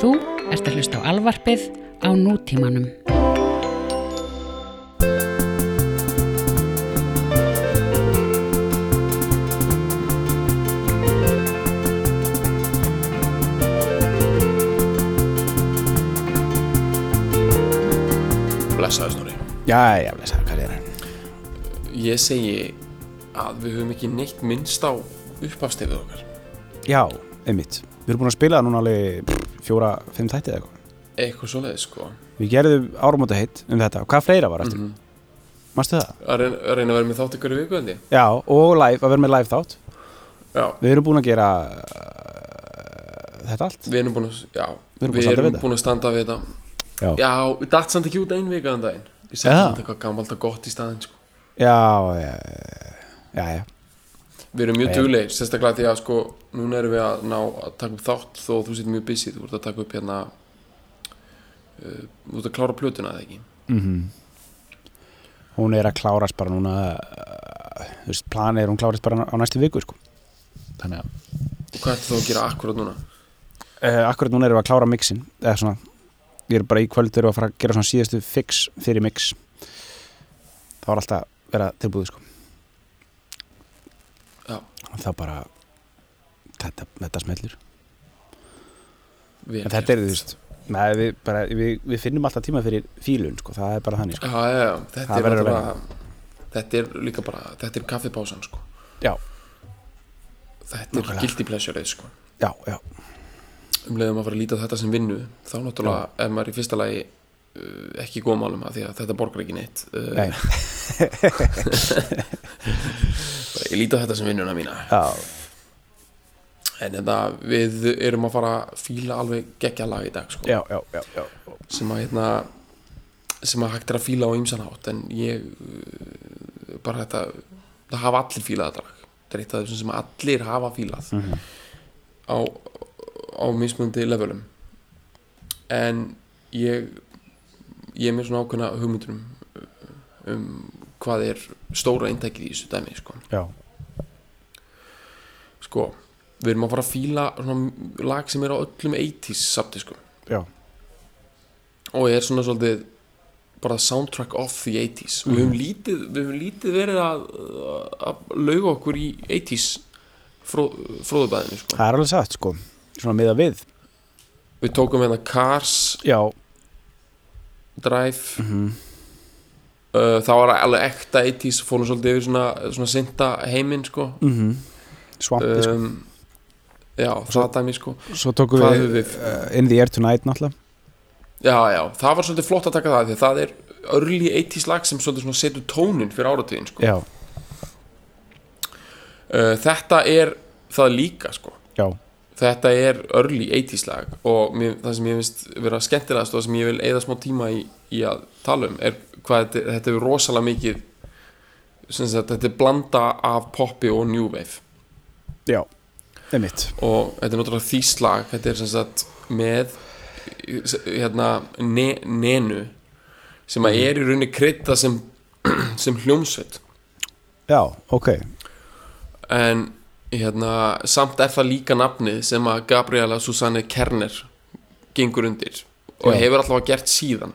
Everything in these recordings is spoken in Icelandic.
Þú ert að hlusta á alvarpið á nútímanum. Blessaði Snorri Jæja, blessa, hvað er hann? Ég segi að við höfum ekki neitt minnst á upphafstefið okkar Já, einmitt Við erum búin að spila það núna alveg pff, fjóra, fimm þætti eða eitthvað Eitthvað svoleiðis sko Við gerðum áramóta heitt um þetta og hvað fleira var eftir? Mhm. Manstu það? að reyna, að vera með þátt ykkur í viku hendi Já, og live, að vera með live þátt Já, Við erum búin að gera uh, þetta allt við erum búin að, já, Við erum búin við erum þetta. búin að standa við þetta Já, Já, við datt samt ekki út einn vika en daginn Ég Já. samt eitthvað gamalt og gott í staðinn sko. já, já, já, já. Við erum mjög duglegir, sérstaklega því að sko Núna erum við að ná að taka upp þátt Þó þú sitt mjög busy, þú ert að taka upp hérna uh, Þú ert að klára plötuna eða ekki Mm Hún er að klárast bara núna uh, Þú veist, planið er hún klárast bara á næstu viku sko. Þannig að hvað ertu þá að gera akkurat núna? uh, Akkurat núna erum við að klára mixin eða svona Ég er bara í kvöld erum við að fara að gera svona síðastu fix fyrir mix Það var alltaf að vera tilbúið sko. Það bara Þetta, þetta smellir En þetta er, þú veist Nei, við, bara, við, við finnum alltaf tíma fyrir fílun sko. Það er bara þannig sko. Já, já, þetta er að náttúrulega Þetta er líka bara, þetta er kaffipásan sko. Þetta er guilty pleasure sko. Já, já, Um leiðum að fara að líta þetta sem vinnu Þá náttúrulega er maður í fyrsta lagi ekki í góð málum að því að þetta borgar ekki neitt uh, Nei. Ég líti á þetta sem vinnuna mína já, En þetta, við erum að fara að fíla alveg geggja lag í dag sko já, já, já, já. sem að hérna sem að hægt er að fíla á ýmsan hátt en ég uh, bara þetta það hafa allir fílað þetta lag þetta er eitt af þessum sem allir hafa fílað Mhm. á, á mismunandi levelum en ég ég er með svona ákveðna hugmyndur um, um hvað er stóra eintækið í þessu dæmi sko. já. sko, við erum að fara að fíla svona lag sem er á öllum 80s sapti sko já. og er svona svolítið bara soundtrack of the 80s og við höfum lítið, við höfum lítið verið að, að lauga okkur í 80s fró, fróðubæðinu sko. Það er alveg satt sko Svona miða við við tókum hérna Cars Já Drive. Mm uh, það var alveg ekta 80s fórum svolítið yfir svona, svona synda heiminn sko. -hmm. Svampi sko. Um, já, það dæmi sko. Svo tókum við, við- uh, In the Air Tonight náttúrulega. Já, já, það var svolítið flott að taka það því að það er early 80s lag sem svolítið setur tónin fyrir áratíðin sko. Já, uh, þetta er það líka sko. Já, þetta er early 80s lag og mér, það sem ég finnst vera skemmtilegast og það sem ég vil eigða smá tíma í, í að tala um er hvað þetta, þetta er rosalega mikið sem sagt, þetta er blanda af poppi og new wave. Já Það er mitt og þetta er náttúrulega þýslag þetta er sem sagt með hérna ne, nenu sem að er í rauninni krydda sem, sem hljómsveit. Já, ok. En hérna samt er það líka nafnið sem að Gabriela Susanne Kerner gengur undir og Já. hefur alltaf gert síðan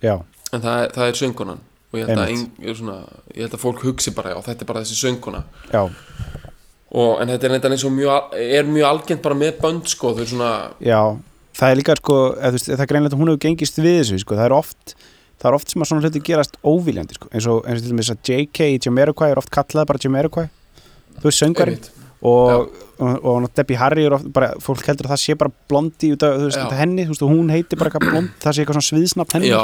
Já, en það, það er söngunan og ég held, ein, svona, ég held að fólk hugsi bara já þetta er bara þessi sönguna já, og, en þetta er, þetta eins og mjög, er mjög algengt bara með bönd sko þau er svona já Það er líka sko, eða, það er greinlega að hún hefur gengist við þessu sko. það er oft það er oft sem að svona hluti gerast óviljandi sko. eins, og, eins og til dæmis að JK í Jamiroquai er oft kallað bara Jamiroquai þú veist söngari einmitt. og, og, og, Debbie Harry er oft bara, fólk heldur að það sé bara blondi út af þú veist, henni, þú veist, og hún heitir bara eitthvað blond, það sé eitthvað svona sviðsnapt henni já,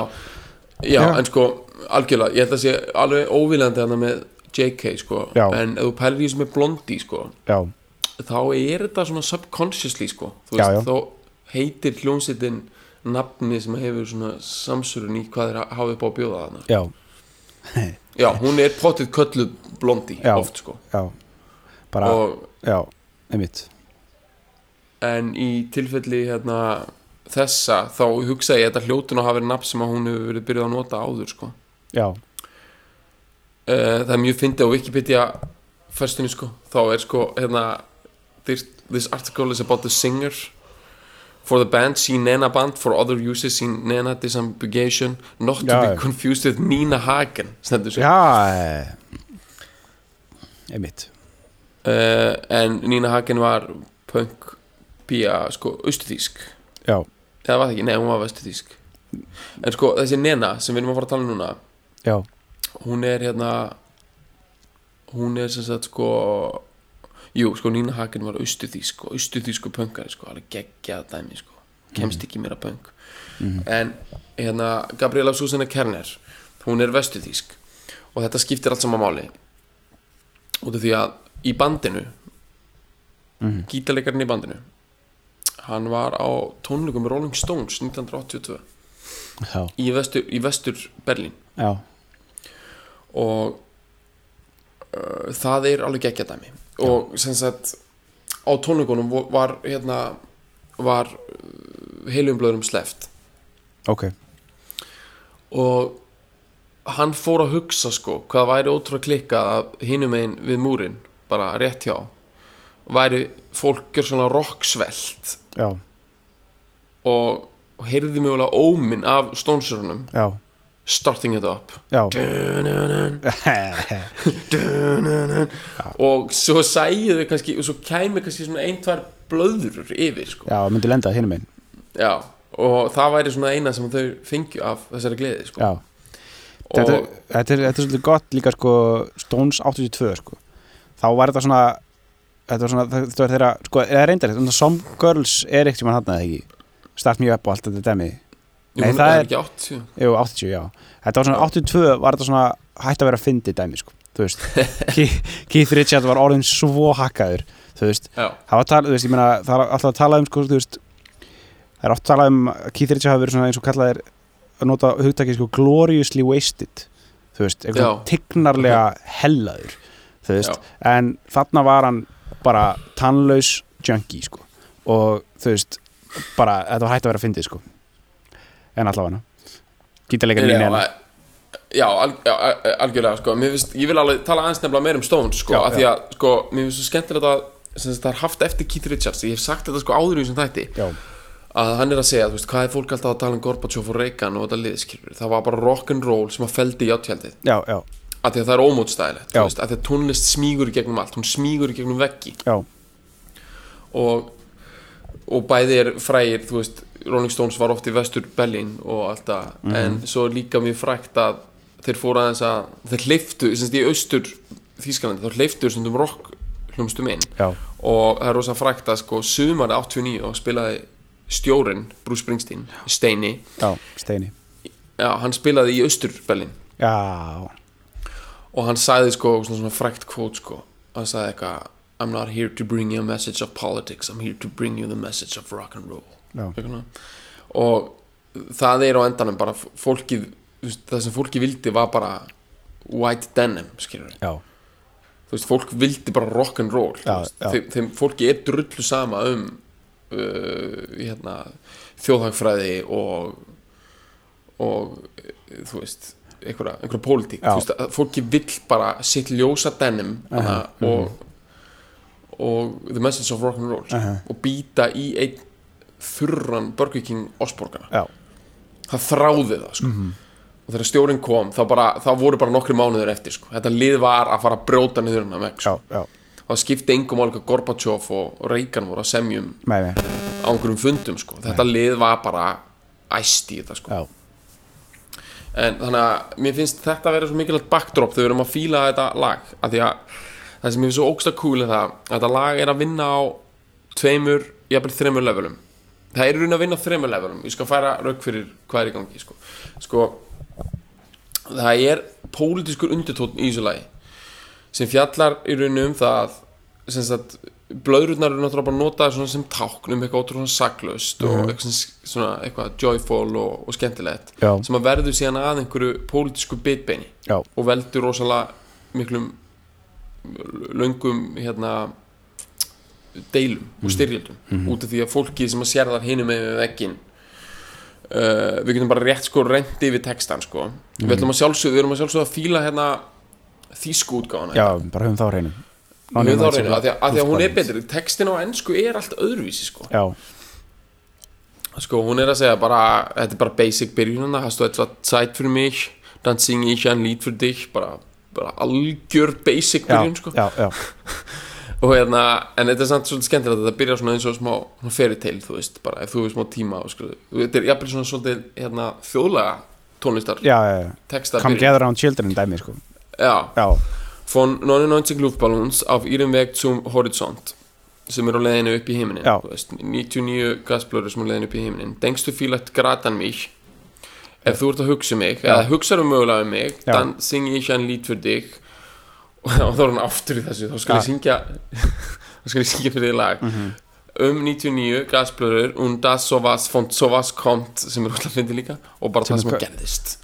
já, en sko algjörlega, ég held að sé alveg óviljandi hana með JK sko. Já. en ef þú pælir í þessu með blondi sko já, þá er þetta svona subconsciously sko. Þú veist, þá heitir hljónsettin nafni sem hefur svona samsurun í hvað þeir hafa upp á að bjóða þarna. Já, já, hún er potið kölluð blondi oft sko. Já bara, og, já, einmitt. En í tilfelli hérna þessa þá hugsa ég að þetta hljótun að hafa verið nafn sem að hún hefur verið byrjuð að nota áður sko. Já, uh, það er mjög fyndið á Wikipedia fyrstunni sko, þá er sko hérna this, this article is about the singer For the band, see Nena band For other uses, see Nena disambiguation. Not to Já, be já. confused with Nina Hagen Stendur svo Já, eh, einmitt uh, En Nina Hagen var Punk pía, sko, austuþýsk Já, Eða var það ekki, nei, hún var vestuþýsk En sko, þessi Nena sem við erum að fara að tala um núna já, Hún er hérna Hún er sem sagt sko Jú, sko, Nina Hagen var austuþýsk og austuþýsku punkari, sko, alveg geggjað dæmi, sko. Kemst ekki meira punk. En hérna Gabriela Susanna Kerner hún er vestuþýsk og þetta skiptir allt saman máli. Út af því að í bandinu. Mm. gítarleikarinn í bandinu. Hann var á tónleikum með Rolling Stones 1982 já, í vestur, í vestur Berlín. Já. Og uh, það er alveg geggja dæmi. Og sem sagt á tónleikunum vo- var hérna var uh, heilum blöðurum sleft Ok, og hann fór að hugsa sko hvað væri klikkað að hinum einn við múrin bara rétt hjá. Væri fólk gjör svona rocksvelt. Já, og, og heyrði mjögulega óminn af stónsörunum já, starting it up. Já. Og svo sæðu þau kannski og svo kæmi kannski svona ein, tvær blöður yfir sko. Já, myndi lenda hinum einn já, og það væri svona eina sem þau fengju af þessari gleði sko. Þetta, þetta, er, þetta er svolítið gott líka sko Stones 82 sko þá var þetta svona þetta var svona, þetta var þeirra, sko, eða reyndar þetta, Some Girls er ekkert sem hann eða ekki? Start Me Up og allt þetta demi Jú, Nei, það er ekki átt jú. Jú, 80, já. Þetta var svona, 82 var þetta svona hætt að vera fyndi dæmi, sko Þú veist, Keith- Richards var orðin svo hakkaður Þú veist, já, það var talað, þú veist, ég meina það er alltaf að tala um, sko, þú veist það er oft talað um að Keith Richards hafi verið svona eins og kallað er að nota hugtakið sko gloriously wasted þú veist, eitthvað tignarlega hellaður. En þarna var hann bara tannlaus junkie, sko. Og þú veist, bara þetta var hægt að vera fyndið, sko. En allavega. Gítarleikarinn í já, neina já, al, já, al- algjörlega sko. Finnst, ég vil alveg tala aðeins nefnilega meir um Stones sko, Já, af því að sko, mér finnst svo skemmtilegt að það er haft eftir Keith Richards. Ég hef sagt þetta sko áður í þessum þætti. Já, að hann er að segja, þú veist, hvað er fólk alltaf að tala um Gorbachev og Reagan og þetta liðskilur það var bara rock'n'roll sem að feldi í átjaldið já, já, af því að það er ómótstæðilegt af því að tónlist smígur í gegnum allt hún smígur í gegnum veggi. Já, og, og bæði er frægir þú veist, Rolling Stones var oft í vestur Berlin og allt það Mhm. en svo líka mjög frægt að þeir fóru aðeins að þeir hleyftu, sem sagt í austur Þýskalandi, þá hleyftu þessum rock hljómsdum inn. Já, og það er rosa frægt að sko sumari 89 og spilaði stjórin Bruce Springsteen, Steini. Já, steini. Já, hann spilaði í austur Berlin já, og hann sagði sko svona, svona frækt kvót sko hann sagði eitthvað I'm not here to bring you a message of politics I'm here to bring you the message of rock and roll svona. og það er á endanum bara fólkið það sem fólki vildi var bara white denim skilur já, þú veist, fólk vildi bara rock and roll þú Já, veist. já. þeim, þeim fólki er drullu sama um uh, hérna, þjóðhagfræði og og þú veist einhverja, einhverja pólitík veist, að fólki vill bara sitt ljósa denim uh og og the message of rock and roll uh Aha. og býta í einn þurran Burger King osborgana já, það þráði það sko. Mhm. og þegar stjórin kom þá, bara, þá voru bara nokkri mánuður eftir sko. þetta lið var að fara að brjóta niður hennar veg sko. já, já, það skipti engum álíka Gorbachev og, og Reagan voru að semjum á einhverjum fundum sko. þetta lið var bara æst í þetta sko. En þannig að mér finnst þetta að vera svo mikilvægt backdrop þegar við erum að fíla þetta lag. Af því að það sem ég finnst svo ógsta cool er það að þetta lag er að vinna á tveimur, jafnvel þreimur levelum. Það er raun að vinna á þreimur levelum. Ég skal færa rauk fyrir hvað er í gangi sko, sko það er pólitískur undirtótt í þessu lagi sem fjallar í raun um það sem sagt blöðrurnar eru náttúrulega bara notaðar svona sem tákn um eitthvað ótrúlega saklaust og eitthvað, sem- svona, eitthvað joyful og, og skemmtilegt Já. sem að verður síðan að einhverju pólitísku bitbeini já, og veldur rosalega miklum löngum hérna deilum og styrjöldum út af því að fólkið sem að sér þar hinum með vekkin uh, við getum bara rétt sko rendi yfir textan sko. Við ætlum að sjálfsögðu, við erum að sjálfsögðu að fíla hérna þýsku útgáfana já, bara höfum þá hreinu við þá reyna, af því að, að hún er betri. Textin á ennsku er allt öðruvísi sko. Sko, hún er að segja bara, þetta er bara basic byrjunina, hast du etwa Zeit für mich, dann singe ich ein Lied für dich, bara, bara algjör basic byrjun, sko. hérna, en þetta er samt svolítið skemmtilegt þetta byrjar svona eins og smá fairy tale, þú veist, bara ef þú hefur smá tíma sko, þetta er jafnvel svona svolítið, hérna, þjóðlega tónlistar, Come gather around children dæmi sko. Já, Já, von 99 Luftballons auf ihrem Weg zum Horizont sem er á leiðinu upp í heiminin veist, 99 gasblöður sem er á leiðinu upp í heiminin denkst du vielleicht gerade an mich ef þú ert að hugsa um mig Já. eða hugsaðu mögulega um mig dann singi ich ein Lied für dich. Og þá er hann aftur í þessu. Þá skal ég syngja þá skal ég syngja fyrir því lag. Um 99 gasblöður und das sowas von sowas kommt sem er alltaf fyndi líka og bara Sem það sem er að gerðist.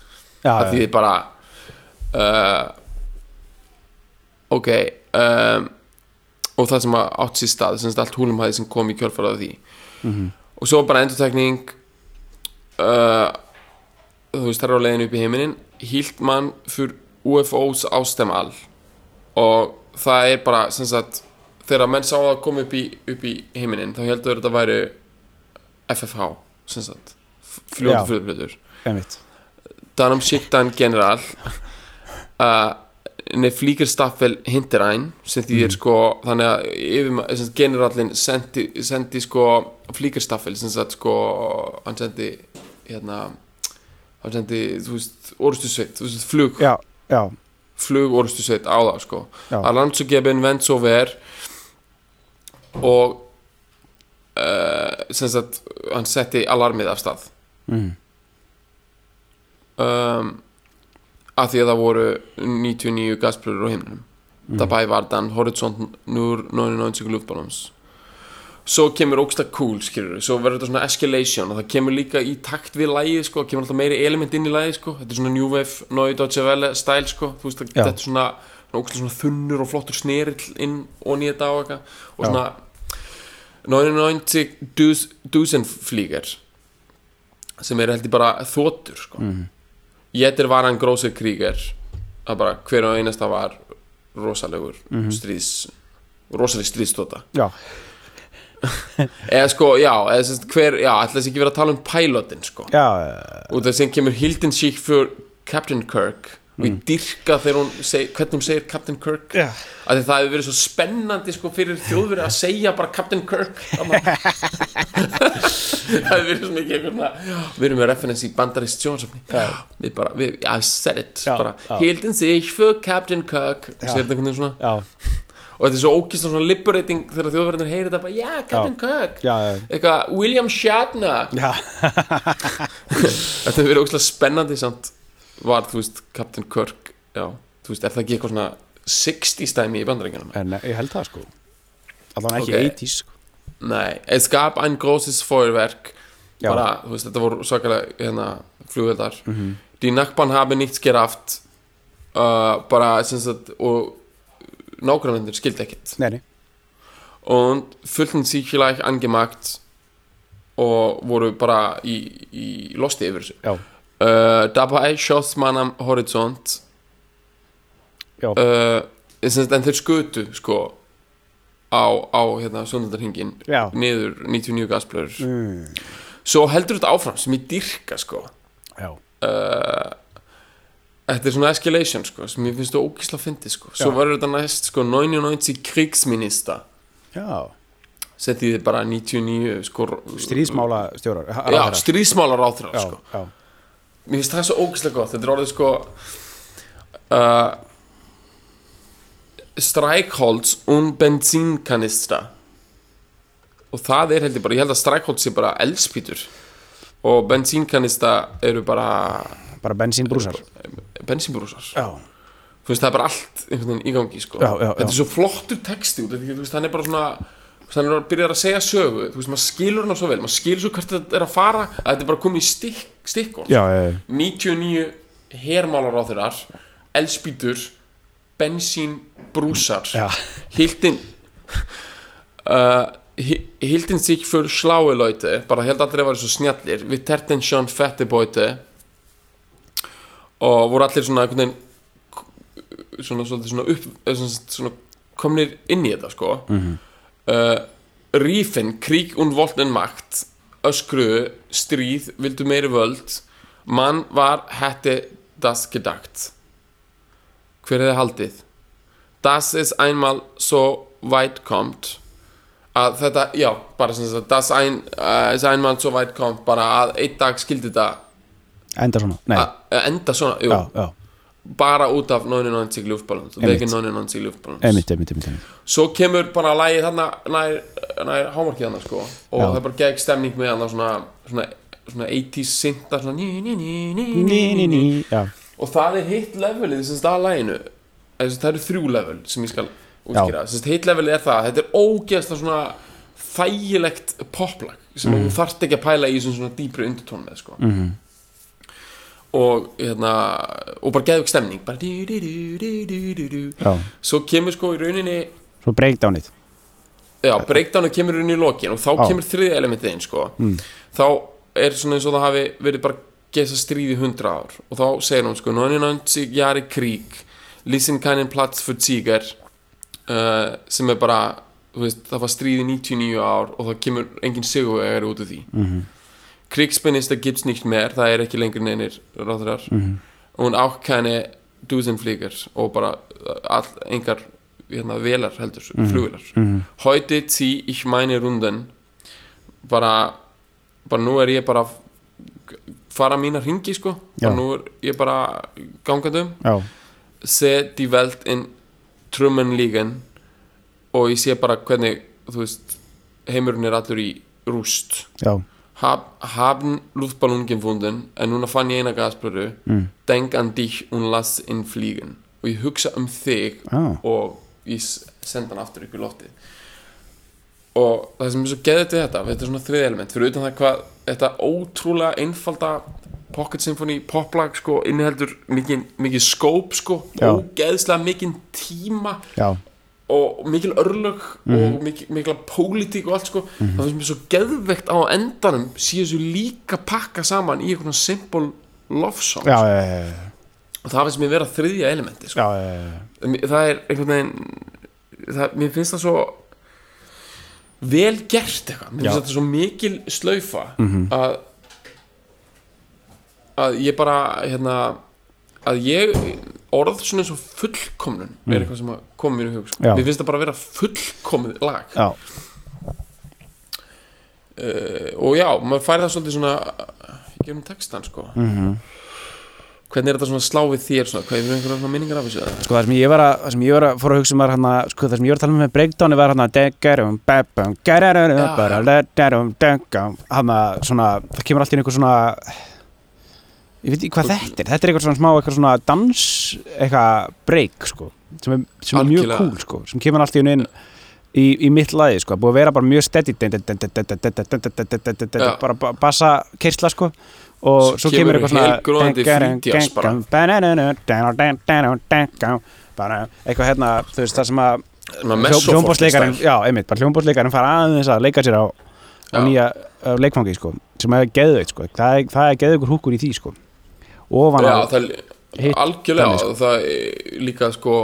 Það þýðir bara uh, ok um, og það sem að átt sér stað sem allt húlumhæði sem kom í kjölfarað því Mhm. og svo bara endurtekning uh, þú veist það er á leiðinu upp í heiminin hýlt mann fyrir UFOs ástemmal og það er bara sem sagt þegar menn sá að koma upp í, upp í heiminin þá heldur þetta væri FFH sem sagt Já. fljótu fljóðblöður schickt ein General uh, eine Fliegerstaffel hinter ein sem því er sko þannig að yfir, generalin sendi, sendi sko fliegerstaffel sem sagt sko hann sendi hérna hann sendi þú veist orustusveit þú veist flug. Já, já, flug orustusveit á það sko. Já. að landsugefin vend svo ver og uh, sem sagt hann setti alarmið af stað. Mm. um, að því að það voru 99 gaspröður á himnum Mm. dabei var dann horizont nur 99 luftballons svo kemur ógsta cool skilur svo verður þetta svona escalation og það kemur líka í takt við lægið sko, kemur alltaf meiri element inn í lægið sko, þetta er svona New Wave, Neue Deutsche Welle stæl sko, þú veist, þetta er svona ógsta svona þunnur og flottur snerill inn og nýja dag og svona 99 dus, Dusenflieger sem er heldur bara þotur sko. Mm. Jeter var hann grósir kríger að bara hver og einasta var rosalegur Mhm. stríðs rosaleg stríðstóta já, eða sko, já, eða sérst hver já, ætla þess ekki vera að tala um pilotin sko. Já, já, og það sem kemur Hilden Schick fyrir Captain Kirk og ég dyrka þegar hún seg, hvernig hún segir Captain Kirk. Já. að því það hefur verið svo spennandi sko fyrir þjóðverið að segja bara Captain Kirk það hefur verið svo mikið við erum með reference í bandarist sjónsöfni við bara, við, I said it Já, bara, já. Hilden Schick fyrir Captain Kirk. Og segir þetta einhvern veginn svona. Já, og þetta er svo ógist svona liberating þegar þjóðverðinir heyrir þetta bara, já, Captain Kirk. Eitthvað, William Shatner. Þetta hefur verið ógæslega spennandi samt var, þú veist, Captain Kirk já, þú veist, er það ekki eitthvað svona 60 stæmi í bandaríkjunum? En, ég held það sko. Allan ekki Ok. 80s sko. Nei, es gab ein großes Feuerwerk Já. bara, þú veist, þetta voru svakalega hérna, flugveldar. Die Nachbarn haben nichts gerafft uh, bara, sem sagt og nágrannvendur skildi ekkert. Nei, nei, und fühlten sich gleich angemacht og voru bara í, í losti yfir þessu. Já, uh, dabei schoss man am Horizont. Já, uh, en þeir skutu sko á, á hérna, sundandarhingin já. niður 99 gasblöður mm. svo heldur þetta áfram sem ég dyrka sko. Uh, þetta er svona escalation sko sem ég finnst þú ógísla að fyndi sko. Svo Já. verður þetta næst sko 99 krigsminister já. Sem þýðir bara 99 sko Stríðsmála stjórar já, stríðsmálar áþrar sko mér finnst það svo ógíslega gott. Þetta er orðið sko uh, Streichholz und Benzinkanister. Og það er heldur bara, ég held að Streichholz sé bara eldspýtur. Og bensínkanister eru bara bara bensínbrúsar. Bensínbrúsar. Já, þú veist það er bara allt í gangi sko. Já, já, já. þetta er svo flottur texti þú veist, hann er bara svona þú veist, hann er að byrja að segja sögu þú veist, maður skilur hann svo vel, maður skilur svo hvert þetta er að fara að þetta er bara komið í stikk, stikkon já, já, 99 hermálar á þeirrar eldspýtur bensínbrúsar já. Hiltin uh, Hi- Hiltin sig schlaue Leute bara held allir að vera svo snjallir. Við terten sjón fette bóti og voru allir svona einhvern veginn svona, svona, svona, upp, eh, svona, svona komnir inn í þetta sko. Mm -hmm. Uh, Riefen, Krieg und Wolten Macht öskruðu stríð, vildu meiri völd. Mann var hætti das gedacht hver er þið haldið? Das ist einmal so weit kommt að þetta, já, bara sem sagt das ein, uh, ist einmal so weit kommt bara að einn dag skildi þetta. Enda svona, nei, að enda svona, jú, já, já bara út af 99 luftballons. Einmitt. veginn 99 luftballons. Einmitt, einmitt, einmitt, svo kemur bara lagið þarna nær, nær hámarkið þarna sko. Og Já. það er bara gegg stemning með þarna svona, svona, svona 80s synda svona ní, ní, ní, ní, ní, Ný, ný, ný, já, og það er hitt levelið sem stað laginu. Þessi, það eru þrjú level sem ég skal útskýra. Hitt levelið er það, þetta er ógeðslega svona þægilegt poplag sem Mhm. þú þarft ekki að pæla í svona dýpri undirtón með sko. -hmm. Og hérna og bara geðvik stemning bara dú, dú, dú, svo kemur sko í rauninni Svo breakdownið. Já, breakdownu kemur inn í lokin og þá Já. kemur þriðja elementið inn sko. þá er svona eins og það hafi verið bara gesa stríð í hundra ár og þá segir hún sko 99 jari krík. Listen keinen Platz für Tiger. Uh, sem er bara veist, það var stríð í 99 ár og það kemur engin sigurvegar út af því. Mm -hmm. Kriegsminister gibt's nicht mehr það er ekki lengur neinir ráðurar -hmm. og hún keine Dusenflieger og bara uh, all, engar hérna, velar heldur, mm flugvelar -hmm. heute zieh ich meine Runden. Bara bara nú er ég bara fara mína hringi sko. Já. og nú er ég bara gangandum Já, se die Welt in Trummen liegen og ég sé bara hvernig veist, heimurinn er allur í rúst. Já, Hab, haben Luftballon gefunden en núna fann ég eina gasblöru mm. denk an dich und lass ihn fliegen og ég hugsa um þig Já. og ég senda hann aftur upp í loftið og það sem er svo geðið til þetta þetta er svona þrið element, fyrir utan það hvað þetta ótrúlega einfalda Pocket Symphony poplag sko inniheldur mikið, skóp sko Já. ógeðslega mikið tíma já, og mikil örlög og mikil, mikil pólitík og allt sko það finnst mér svo geðvegt á endanum síðan svo líka pakka saman í einhvern simple love song já, já, já, já, og það finnst mér vera þriðja elementi sko. það er einhvern veginn það, mér finnst það svo vel gert eitthvað. Mér finnst þetta svo mikil slaufa að að ég bara hérna að ég orð svona eins og fullkomnun er eitthvað sem að koma mér í hug sko. Mér finnst það bara að vera fullkomið lag já. uh, og já, maður fær það svolítið svona í gerum textan sko Mhm. hvernig er þetta svona slá við þér svona, hvað er einhverja svona minningar af þessu? Sko það sem ég var að, það sem ég var að fór að hugsa um var hérna, sko það sem ég var að tala um með breakdowni var hérna degarum, bebum, gararum, Já. bara ledarum, degam hérna svona, það kemur alltaf inn einhver svona ég veit ekki hvað þetta er þetta er eitthvað svona smá, eitthvað svona dans eitthvað break, sko sem er, sem er mjög cool, sko, sem kemur alltaf inn í, í mitt lagi, sko, búið að vera bara mjög steady bara ba- bassa kersla, sko og Svo kemur eitthvað svona eitthvað hérna þú veist það sem að hljómbósleikarinn já, einmitt, bara hljómbósleikarinn fara aðeins að leika sér á, nýja leikfangi sko, sem er geðveit sko það er, það er geðveikur húkur í því sko ofan á það hitt algjörlega sko. það líka sko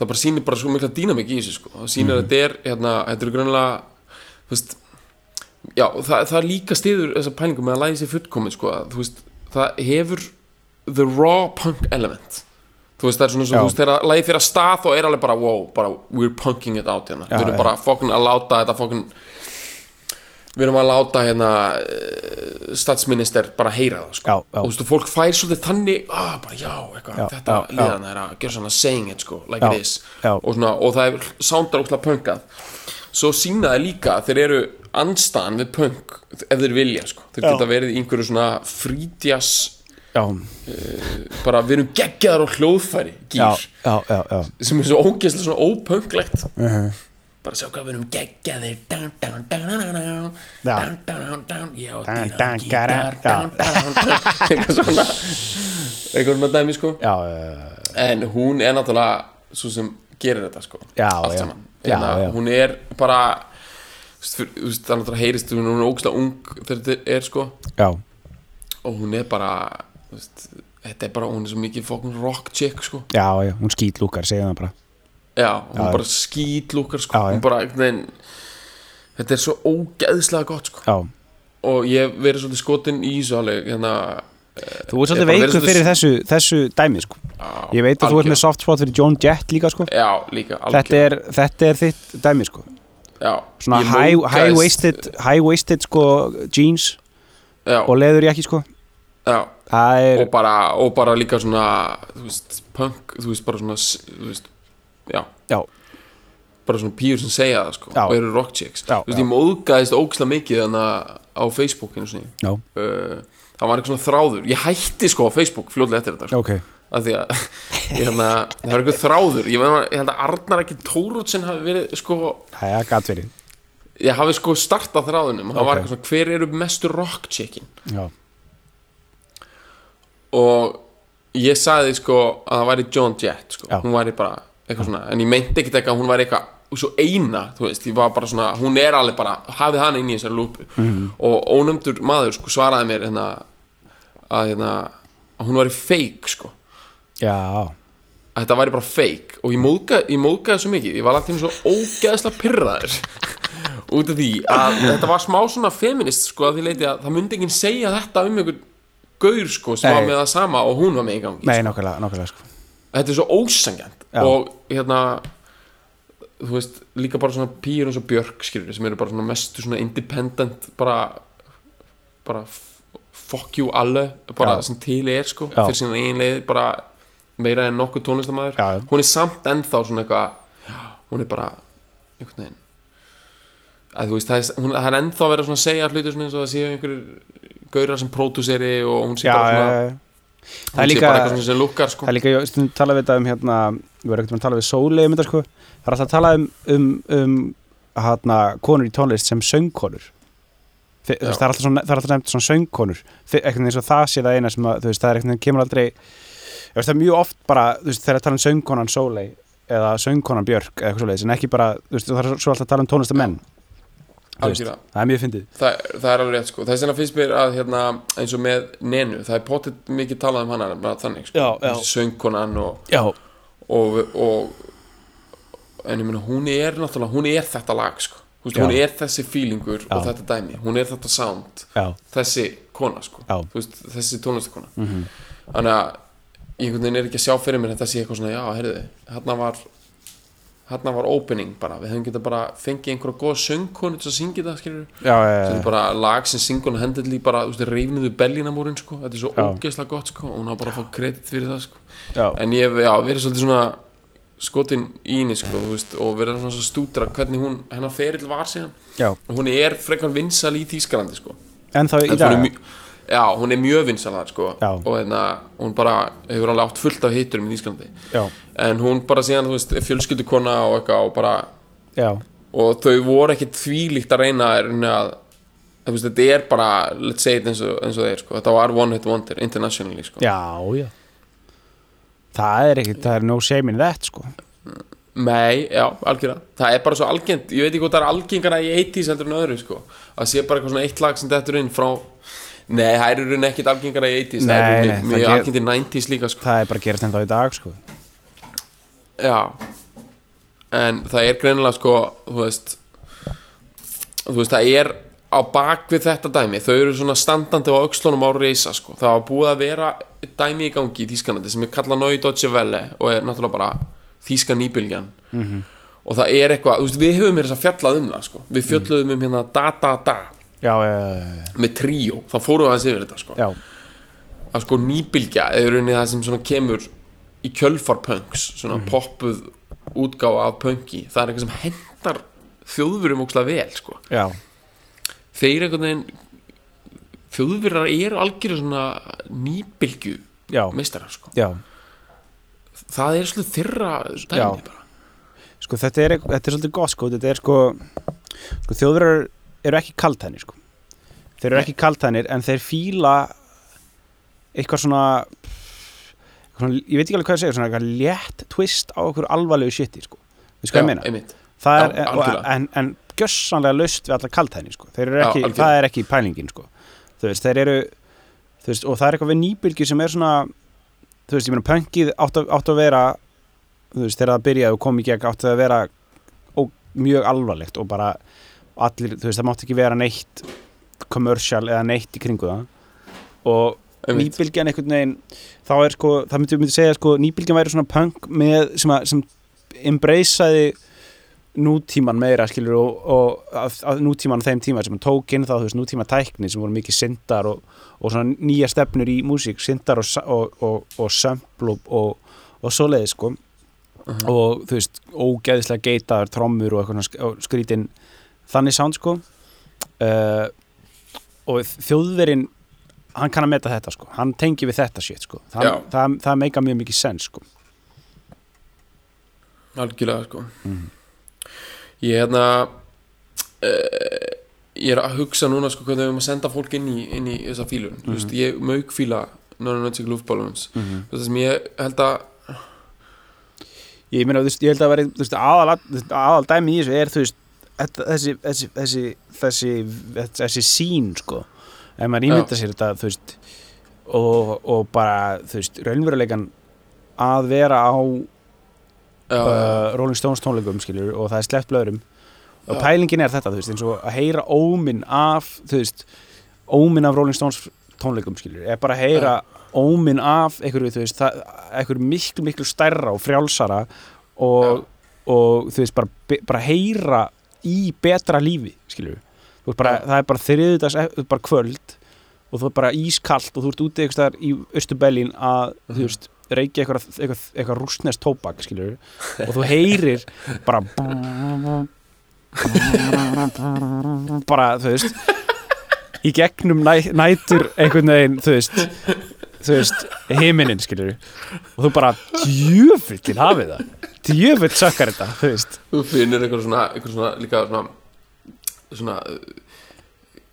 það bara sýnir bara svo mikla dýnamik í þessu sko það sýnir Mhm. að þetta er hérna, þetta er grunlega þú veist já, það, það líka stiður þessa pælingu með að lægi sér fullkomið sko að, þú veist, það hefur the raw punk element þú veist, það er svona svo, Já. þú veist, þegar lægi fyrir að stað og er alveg bara, wow, bara we're punking it out hérna, við erum bara fokkin að láta þetta fokkin við erum að láta hérna uh, statsminister bara heyra það sko. Já, já. og þú veist, fólk fær svolítið þannig ah, bara já, eitthvað, þetta liðan er að gera svona saying it sko, like Já, it is já. og, svona, og það er sándar óslega punkað svo sína það líka að þeir eru anstaðan við punk ef þeir vilja sko. þeir Já. geta verið í einhverju svona frítjas já, bara við erum geggjaðar og hljóðfæri gýr, sem er svo ógeðslega svona ópunklegt Uh bara sjá hvað við erum já, Down, dýran down, gítar, eitthvað svona. Eitthvað svona dæmi sko. Já, já, en hún er náttúrulega svo sem gerir þetta sko. Já, allt saman. Já, Hérna, já. hún er bara það er náttúrulega heyrist hún er ógslag ung þegar þetta er sko. Já, og hún er bara þetta er bara, hún er svo mikið fokkin rock chick sko. Já, já, hún skýtlúkar, segja það bara já, hún Já. bara skýtlúkar sko Já, bara, veginn þetta er svo ógeðslega gott sko og ég verið svolítið skotin í þessu alveg hérna, Þú ert Ég svolítið veikur fyrir þessu, þessu dæmi sko. Ég veit að þú ert með soft spot fyrir John Jett líka sko. Líka, þetta, algjör er, þetta er þitt dæmi sko. Svona high- móðgæðist- high-waisted high high sko, jeans og leður ég ekki sko. er, og bara, og bara líka svona þú veist, punk, þú veist, bara svona þú veist, já. Já, bara svona pýr sem segja það sko. Já. og eru rock chicks. Já, þú veist, ég móðgæðist ógislega mikið þannig á Facebook einu sinni. Já, uh, það var eitthvað svona þráður. Ég hætti sko á Facebook fljóðlega eftir þetta sko. ok. Af því að held að það var eitthvað þráður. Ég, meina, ég held að Arnar ekki Tóruðsen hafi verið sko er gatt verið. ég hafi sko startað þráðunum. Það var Ok. eitthvað svona hver eru mestu rock chickin? Já, og ég sagði sko að það væri John Jett sko. Hún væri bara eitthvað svona en ég meinti ekkert eitthvað að hún væri eitthvað svo eina, þú veist, ég var bara svona hún er alveg bara, hafið hann inn í þessari lúpu. Mhm. og ónömdur maður sko svaraði mér hérna að hérna að hún væri fake sko. Já, að þetta væri bara fake. Og ég móðgaði, ég móðgaði svo mikið ég var alltaf svo ógeðslega pyrraður út af því að þetta var smá svona feminist sko að því leiti að það myndi enginn segja þetta um einhver gaur sko sem var með það sama og hún var með í gangi nei, nákvæmlega, nákvæmlega sko. þetta er svo ósangjant Já. og hérna þú veist, líka bara svona pýr eins og Björk skilur sem eru bara svona mestu svona independent bara bara fuck you alle bara Já. sem til er sko Já. fyrir sína eigin leið bara meira en nokkuð tónlistamæður Já, hún er samt ennþá svona eitthvað hún er bara einhvern veginn að þú veist, það er, hún, það er ennþá verið að segja hluti svona eins og það séu einhverjur gaurar sem pródúseri og hún sé bara svona það er líka lukkar sko. það er líka, ég tala við þetta um hérna, við erum ekkert að tala við sóli um þetta sko, það er alltaf að tala um um, um hérna, konur í tónlist sem söngkonur. Þi, veist, það er alltaf, svona, það er alltaf nefnt svona söngkonur. Veginn eins og það sé það eina sem að, þú veist, það er einhvern veginn kemur aldrei veist, það er mjög oft bara, þú veist, þegar að tala um söngkonan sóli eða söngkonan Björk eða eitthvað svoleiðis, en ekki bara, þú veist, það er svo alltaf að tala um tónlistamenn veist, það er mjög fyndið. Það, það er alveg rétt sko. Það er að finnst mér að hérna, eins og með Nenu það er potið mikið talað um hana bara þannig sko. Söngkonan og, og, og en ég meina hún er náttúrulega hún er þetta lag sko. Veist, hún er þessi feelingur og þetta dæmi. Hún er þetta sound já, þessi kona sko. Veist, þessi tónlistakona -hmm. þannig að ég einhvern veginn er ekki að sjá fyrir mér þetta sé eitthvað svona já heyrðu hérna var hérna var opening bara við hefum getað bara fengið einhverja góða söngkonu til að syngja þetta skilur já, já, þetta já, er bara lag sem syngur og hendurli bara, þú veist, reyfniðu bellinamúrin sko. þetta er svo ógeðslega gott sko. og hún har bara að fá kredit fyrir það sko. já, en ég hef, verið svolítið svona skotin í henni sko, þú veist, og verið svona svo stútra hvernig hún, hennar ferill var síðan já. og hún er frekar vinsal í Þýskalandi sko. En þá í dag já, hún er mjög vinsal þar sko. Já. og hérna, hún bara hefur alveg átt fullt af hitturum í Þýskalandi Já, en hún bara síðan, þú veist, er fjölskyldukona og eitthvað og bara já, og þau voru ekkit þvílíkt að reyna að, þú veist, þetta er bara, let's say it eins og, eins og þeir sko. þetta var one hit wonder internationally sko. já, já Það er ekki, það er no shame in that sko Nei, já, algjörða Það er bara svo algengt, ég veit ekki hvað það er algengara í 80s heldur en öðru sko. að sé bara eitthvað svona eitt lag sem dettur inn frá Nei, það er í rauninni ekkit algengara í 80s Nei, það er það mjög algengt í 90s líka sko. Það er bara að gerast ennþá í dag sko Já En það er greinilega sko þú veist þú veist, það er á bak við þetta dæmi þau eru svona standandi á aukslunum á reysa sko. það var búið að vera dæmi í gangi í Þýskanandi sem er kallað Nói Deutsche Welle og er náttúrulega bara Þýska nýbylgjan -hmm. og það er eitthvað, þú veist, við höfum mér þess að fjallað um það sko. við fjöllum um hérna da da da Já, með tríó, þá fórum við aðeins yfir þetta sko. að sko nýbylgja er rauninni það sem svona kemur í kjölfar punks svona Mhm. poppuð útgáfa af punki það er eitthvað sem hendar þjóðvurum ókslega vel sko. já, þeir einhvern veginn þjóðvurar eru algjörðu svona nýbylgju já, meistarar sko. já. það er svolítið þeirra Já. dæmi bara Sko þetta er, þetta er svolítið gott sko Þetta er sko, sko þjóðverðar eru ekki kaltænir sko Þeir eru ekki kaltænir en þeir fíla eitthvað svona, eitthvað svona ég veit ekki alveg hvað það segir, svona eitthvað létt twist á okkur alvarlegu shiti sko veist hvað ég meina? Já, er, og, algjörlega. en, en gjössanlega laust við alla kaltæni sko. þeir eru Já, ekki, algjörlega. það er ekki pælingin sko. veist, þeir eru veist, og það er eitthvað við nýbylgi sem er svona þú veist, ég meina pönkið átt að, að vera þú veist, þegar það byrjaði og kom í gegn átt að vera ó, mjög alvarlegt og bara allir, þú veist, það mátti ekki vera neitt commercial eða neitt í kringu það. Og nýbylgjan einhvern veginn þá er sko, það myndi, myndi segja sko nýbylgjan væri svona punk með sem, að, sem embraceaði nútíman meira skilur og, og að, að nútíman á þeim tíma sem tók inn þá þú veist nútíma tækni sem voru mikið syndar og, og svona nýja stefnur í músík syndar og, og, og, og sample og, og, og svoleiði sko. Og þú veist ógeðislega geitaðar trommur og og skrítin þannig sound sko. Uh, og þjóðverinn hann kann að meta þetta sko. Hann tengi við þetta shit sko. Það, það, það meika mjög mikið sens sko. Algjörlega sko. Mhm. ég hérna uh, ég er að hugsa núna sko hvernig við erum að senda fólk inn í, inn í þessa fílun. Þú veist, ég mög fíla non-erotic luftballons mm Mhm. það sem ég held að ég meina, veist, ég held að veist, aðal, dæmi í þessu er þú veist, þessi þessi, þessi, þessi, þessi sín sko, ef maður ímynda sér þetta þú veist og, og bara, þú veist, raunveruleikan að vera á já, uh, Rolling Stones tónleikum skilur og það er sleppt blöðurum og Já. pælingin er þetta, þú veist, eins og að heyra óminn af, þú veist óminn af Rolling Stones tónleikum skilur. Er bara að heyra óminn af einhverju, þú veist, einhverju miklu miklu stærra og frjálsara og, og þú veist, bara, bara heyra í betra lífi, bara, það er bara þriðudags bara kvöld og þú er bara ískalt og þú ert úti eitthvað í Östubellin að, þú Mhm. veist, reykja eitthvað, eitthvað, eitthvað rústnest tóbak, og þú heyrir bara bara, þú veist í gegnum næ, nætur einhvern veginn, þú veist þú veist, heiminin, skilur og þú bara, djöfullin hafið það. Djöfull sökkar þetta, þú veist. Þú finnir eitthvað svona, eitthvað svona líka svona svona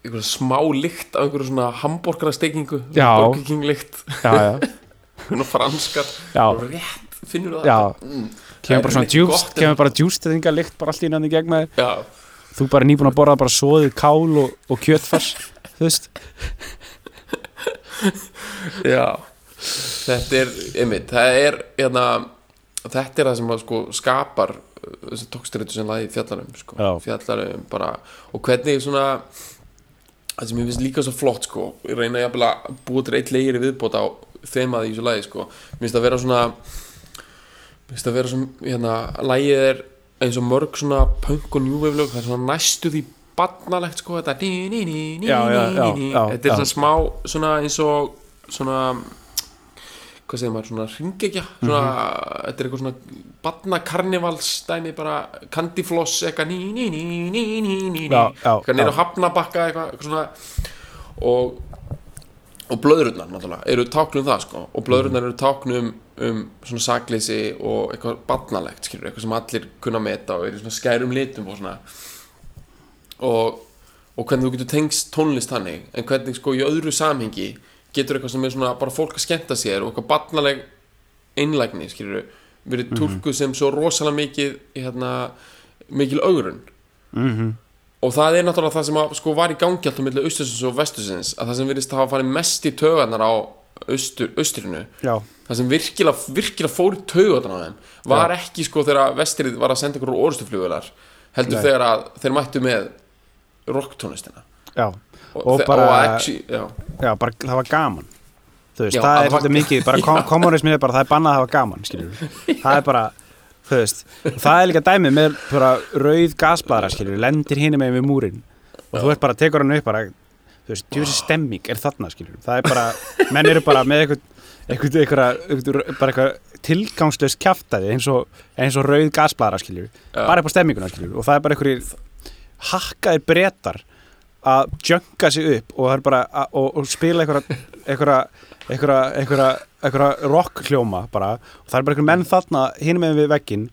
eitthvað smá lykt af einhverju svona King lykt, já, já, franskar. Rétt, finnur það? Já. Mm. kemur bara svona djúst, kemur bara djúst þetta lykt bara allt í nanni gegn með þér. Já, þú bara nýbúin að borða bara soðið kál og, og kjötfars þú veist, já. Þetta er, einmitt, það er hérna, þetta er það sem að sko skapar uh, þessi tókstreitu sem lagi fjallarum sko, fjallarum bara og hvernig svona það sem ég finnst líka svo flott sko ég reyna jafnvel að búa til eitt leiri viðbót á þemaði í þessu lagi sko. Mér finnst að vera svona mér finnst að vera svona hérna, lagið er eins og mörg svona punk og new wave lög það er svona næstu því barnalegt sko þetta þetta er svona smá svona eins og svona hvað segir maður, svona ringekja svona, Mhm. þetta er eitthvað svona barnakarnivals dæmi bara kandifloss eitthvað ní, ní, ní, ní Já, já, eitthvað já. hafnabakka eitthvað, eitthvað svona og og blöðrurnar náttúrulega eru táknum það sko og blöðrurnar eru táknum um svona sakleysi og eitthvað barnalegt skilur, eitthvað sem allir kunna meta og eru svona skærum litum og svona og, og hvernig þú getur tengst tónlist þannig en hvernig sko í öðru samhengi getur eitthvað sem er svona bara fólk að skemmta sér og eitthvað barnaleg einlægni skilur verið túlkuð sem svo rosalega mikið hérna, mikil augrun. Mhm. Og það er náttúrulega það sem að, sko, var í gangi alltaf millir austusins og vestusins að það sem virðist hafa farið mest í taugarnar á austur, austrinu já, það sem virkilega, virkilega fór í taugarnar á þeim var ekki sko þegar vestrið var að senda ykkur orðstuflugvelar heldur Nei. þegar að þeir mættu með rocktónlistina. Já, og, bara- og actually, já, já, bara það var gaman. Þú veist, Já, það að er svolítið mikið bara kom, kommunismi er bara, það er bannað að hafa gaman það er bara, þú veist það er líka dæmið með bara rauð gasblara, skilur, lendir hinum með við múrin og þú ert bara, tekur hann upp bara þú veist, djúsi stemming er þarna, skilur það er bara, menn eru bara með eitthvað eitthvað, eitthvað, eitthvað bara eitthvað tilgangslös kjaftaði eins og, eins og rauð gasblara, skilur bara upp á stemminguna, skilur og það er bara eitthvað hakkaðir bretar að jönka sig upp og, bara, að, og, og spila einhverja einhverja, einhverja, einhverja, einhverja rock hljóma bara. Og það er bara einhverjum menn þarna hinum með við veggin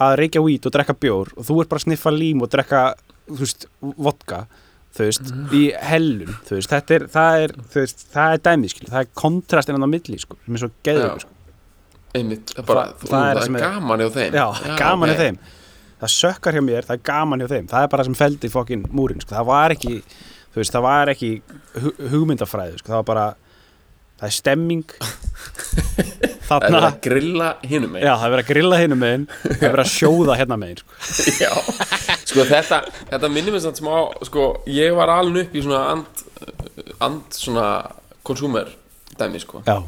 að reykja hvít og drekka bjór. Og þú ert bara að sniffa lím og drekka þú veist, vodka þú veist, í hellun þú veist, þetta er, það er, þú veist, það er dæmið, skil, það er kontrastinn hann á milli, sko, sem er svo geður, Já. sko. einmitt bara, Það- það, það er er gaman hjá þeim. Já, gaman ok. hjá þeim það sökkar hjá mér, það er gaman hjá þeim. Það er bara það sem feldi fokkin múrin sko. það var ekki, þú veist, það var ekki hu hugmyndafræði, sko. það var bara það er stemming það er þarna að grilla hinum já, það er verið að grilla hinum megin það er verið að sjóða hérna megin sko. já, Sko þetta, þetta minnir mér samt smá Sko ég var alveg upp í svona and, and svona konsumer dæmi sko. Já,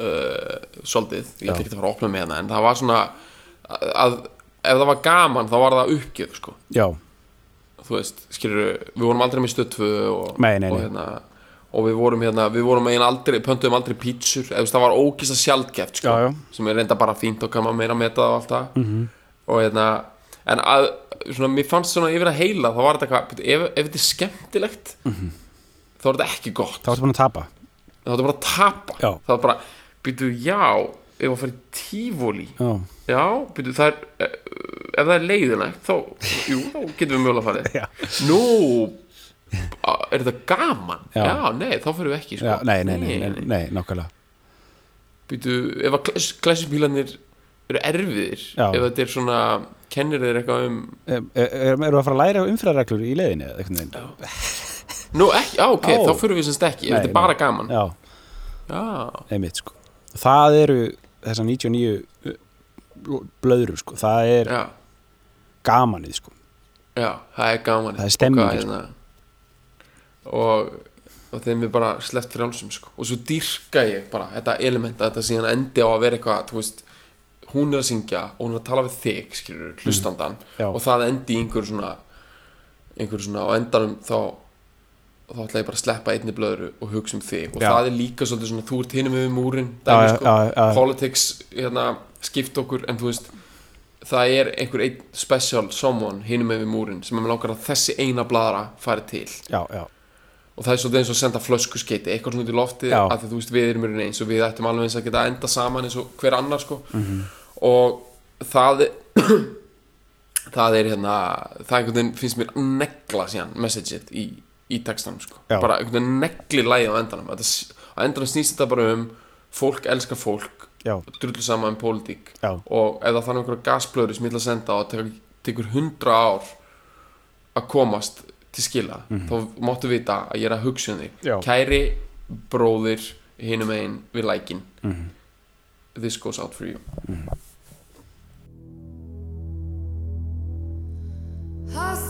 uh, Svolítið, ég ekki að fara að opna með hérna En það var svona að ef það var gaman þá var það uppgjöf sko. Já, Þú veist, skilur við vorum aldrei með 2 og, Nei, nei, og, nei. hérna, og við vorum hérna við vorum megin aldrei, pöntuðum aldrei pítsur. Eða þú veist, það var ógist að sjaldgeft sko, Já, já. sem er reynda bara fínt og kann maður meira meta það og allt það. -hmm. og hérna en að, svona, mér fannst svona yfir að heila þá var þetta eitthvað, ef, ef þetta er skemmtilegt þá er þetta ekki gott. Þá ertu búin að tapa. Þá er þetta bara að tapa. Já. það er bara, býtu, já ef að fara í tífóli Já, já, býtu, það er eh, ef það er leiðinlegt, þá jú, þá getum við mjögulega farið Já. nú er þetta gaman Já. já, nei, þá fyrir við ekki sko. já nei, nei, nei, nei, nei, nákvæmlega býtu, ef að klassibílarnir eru erfiðir Já. ef þetta er svona, kennir þeir eitthvað um Er, er, eru að fara að læra umfyrirreglur í leiðinni eða einhvern veginn? nú, ekki, já, ok, Ó. þá fyrir við semst ekki ef Nei, þetta er bara nei. gaman Já, já, einmitt sko Það eru þessar 99 blöðrur sko, það er já, gamanið sko já, það er gaman Það er stemming, og, hérna, og, og þeim er bara sleppt frjálsum sko. og svo dýrka ég bara þetta element að þetta síðan endi á að vera eitthvað þú veist, hún er að syngja og hún er að tala við þig, skilur, hlustandan Já. og það endi í einhver svona einhver svona, á endanum þá þá ætla ég bara að sleppa einni blöðru og hugsa um þig og Já. það er líka svolítið svona þú ert hinum við múrin dæmi, já, sko. já. politics hérna, skipt okkur en þú veist það er einhver einn special someone hinum við múrin sem er með langar að þessi eina bladra fari til. Já, já, og það er svolítið eins og að senda flöskuskeiti eitthvað svona út í loftið Já. því þú veist við erum eins og við ættum alveg eins að geta enda saman eins og hver annar sko. Mhm. og það er það er hérna það einhvern veginn finnst mér að negla síðan messageið í, í textanum sko. Bara einhvern veginn negli lægi á endanum. Á endanum snýst þetta bara um fólk elskar fólk drullu saman um pólitík. Og ef það þannig einhverja gasblöður sem ég ætla að senda og tekur, tekur hundra ár að komast til skila þá máttu vita að ég er að hugsa um þig. Já. kæri bróðir hinum einn við lækin this goes out for you. Hast du